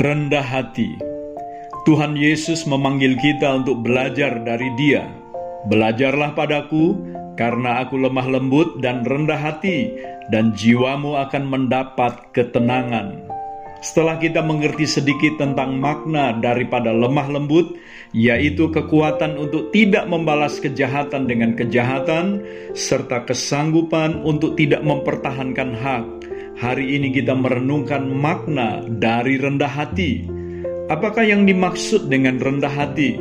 rendah hati. Tuhan Yesus memanggil kita untuk belajar dari Dia. Belajarlah padaku, karena aku lemah lembut dan rendah hati, dan jiwamu akan mendapat ketenangan. Setelah kita mengerti sedikit tentang makna daripada lemah lembut, yaitu kekuatan untuk tidak membalas kejahatan dengan kejahatan, serta kesanggupan untuk tidak mempertahankan hak, hari ini kita merenungkan makna dari rendah hati. Apakah yang dimaksud dengan rendah hati?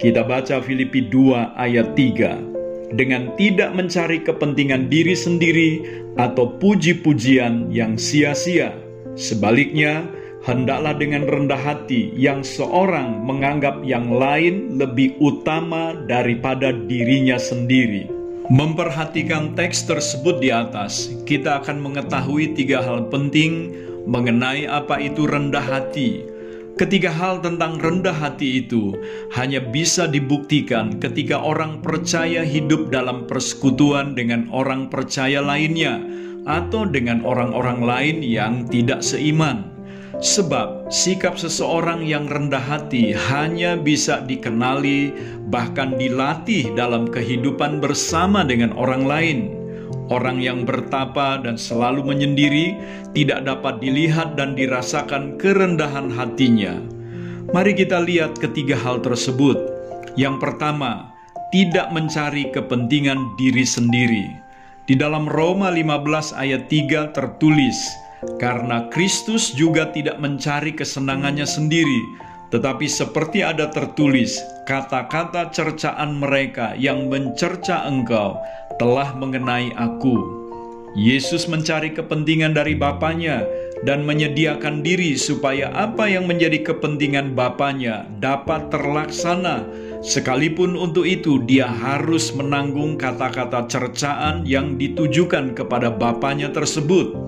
Kita baca Filipi 2 ayat 3. Dengan tidak mencari kepentingan diri sendiri atau puji-pujian yang sia-sia. Sebaliknya, hendaklah dengan rendah hati yang seorang menganggap yang lain lebih utama daripada dirinya sendiri. Memperhatikan teks tersebut di atas, kita akan mengetahui tiga hal penting mengenai apa itu rendah hati. Ketiga hal tentang rendah hati itu hanya bisa dibuktikan ketika orang percaya hidup dalam persekutuan dengan orang percaya lainnya atau dengan orang-orang lain yang tidak seiman. Sebab sikap seseorang yang rendah hati hanya bisa dikenali, bahkan dilatih dalam kehidupan bersama dengan orang lain. Orang yang bertapa dan selalu menyendiri tidak dapat dilihat dan dirasakan kerendahan hatinya. Mari kita lihat ketiga hal tersebut. Yang pertama, tidak mencari kepentingan diri sendiri. Di dalam Roma 15 ayat 3 tertulis, karena Kristus juga tidak mencari kesenangannya sendiri, tetapi seperti ada tertulis, kata-kata cercaan mereka yang mencerca engkau telah mengenai aku. Yesus mencari kepentingan dari Bapaknya dan menyediakan diri supaya apa yang menjadi kepentingan Bapaknya dapat terlaksana. Sekalipun untuk itu dia harus menanggung kata-kata cercaan yang ditujukan kepada Bapaknya tersebut.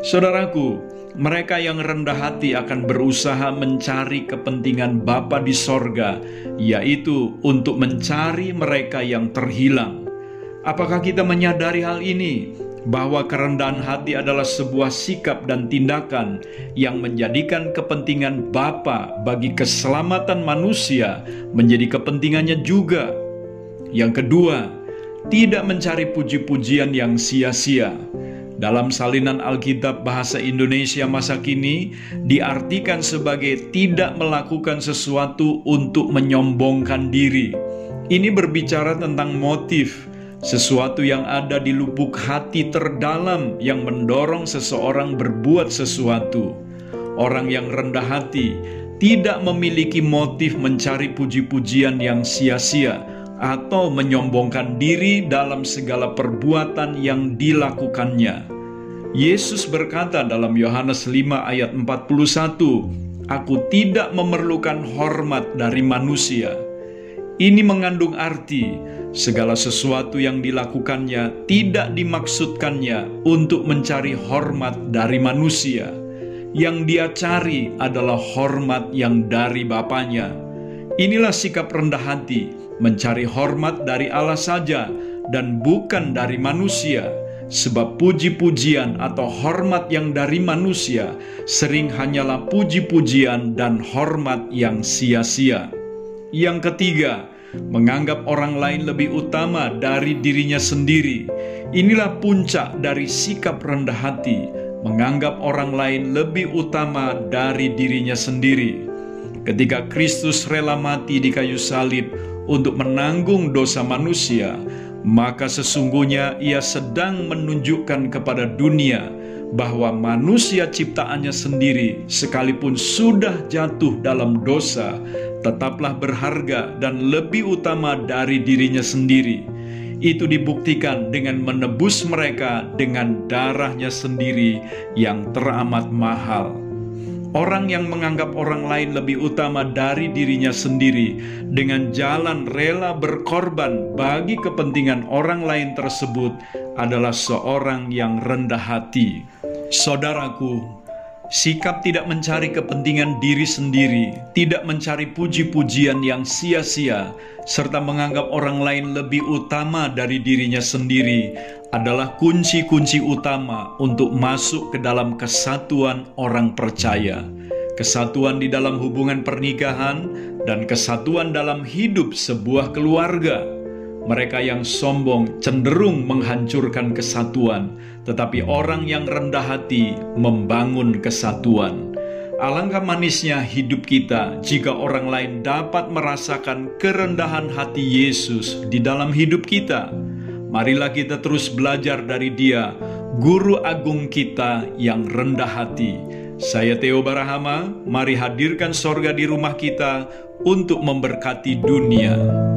Saudaraku, mereka yang rendah hati akan berusaha mencari kepentingan Bapa di sorga, yaitu untuk mencari mereka yang terhilang. Apakah kita menyadari hal ini? Bahwa kerendahan hati adalah sebuah sikap dan tindakan yang menjadikan kepentingan Bapa bagi keselamatan manusia menjadi kepentingannya juga. Yang kedua, tidak mencari puji-pujian yang sia-sia. Dalam salinan Alkitab bahasa Indonesia masa kini diartikan sebagai tidak melakukan sesuatu untuk menyombongkan diri. Ini berbicara tentang motif, sesuatu yang ada di lubuk hati terdalam yang mendorong seseorang berbuat sesuatu. Orang yang rendah hati tidak memiliki motif mencari puji-pujian yang sia-sia atau menyombongkan diri dalam segala perbuatan yang dilakukannya. Yesus berkata dalam Yohanes 5 ayat 41, Aku tidak memerlukan hormat dari manusia. Ini mengandung arti segala sesuatu yang dilakukannya tidak dimaksudkannya untuk mencari hormat dari manusia. Yang dia cari adalah hormat yang dari Bapaknya. Inilah sikap rendah hati mencari hormat dari Allah saja dan bukan dari manusia, sebab puji-pujian atau hormat yang dari manusia sering hanyalah puji-pujian dan hormat yang sia-sia. Yang ketiga, menganggap orang lain lebih utama dari dirinya sendiri. Inilah puncak dari sikap rendah hati, menganggap orang lain lebih utama dari dirinya sendiri. Ketika Kristus rela mati di kayu salib, untuk menanggung dosa manusia, maka sesungguhnya ia sedang menunjukkan kepada dunia bahwa manusia ciptaannya sendiri, sekalipun sudah jatuh dalam dosa, tetaplah berharga dan lebih utama dari dirinya sendiri. Itu dibuktikan dengan menebus mereka dengan darahnya sendiri yang teramat mahal. Orang yang menganggap orang lain lebih utama dari dirinya sendiri dengan jalan rela berkorban bagi kepentingan orang lain tersebut adalah seorang yang rendah hati. Saudaraku, sikap tidak mencari kepentingan diri sendiri, tidak mencari puji-pujian yang sia-sia, serta menganggap orang lain lebih utama dari dirinya sendiri adalah kunci-kunci utama untuk masuk ke dalam kesatuan orang percaya. kesatuan di dalam hubungan pernikahan, dan kesatuan dalam hidup sebuah keluarga. Mereka yang sombong cenderung menghancurkan kesatuan, tetapi orang yang rendah hati membangun kesatuan. Alangkah manisnya hidup kita jika orang lain dapat merasakan kerendahan hati Yesus di dalam hidup kita. Marilah kita terus belajar dari Dia, Guru Agung kita yang rendah hati. Saya Theo Barahama, mari hadirkan sorga di rumah kita untuk memberkati dunia.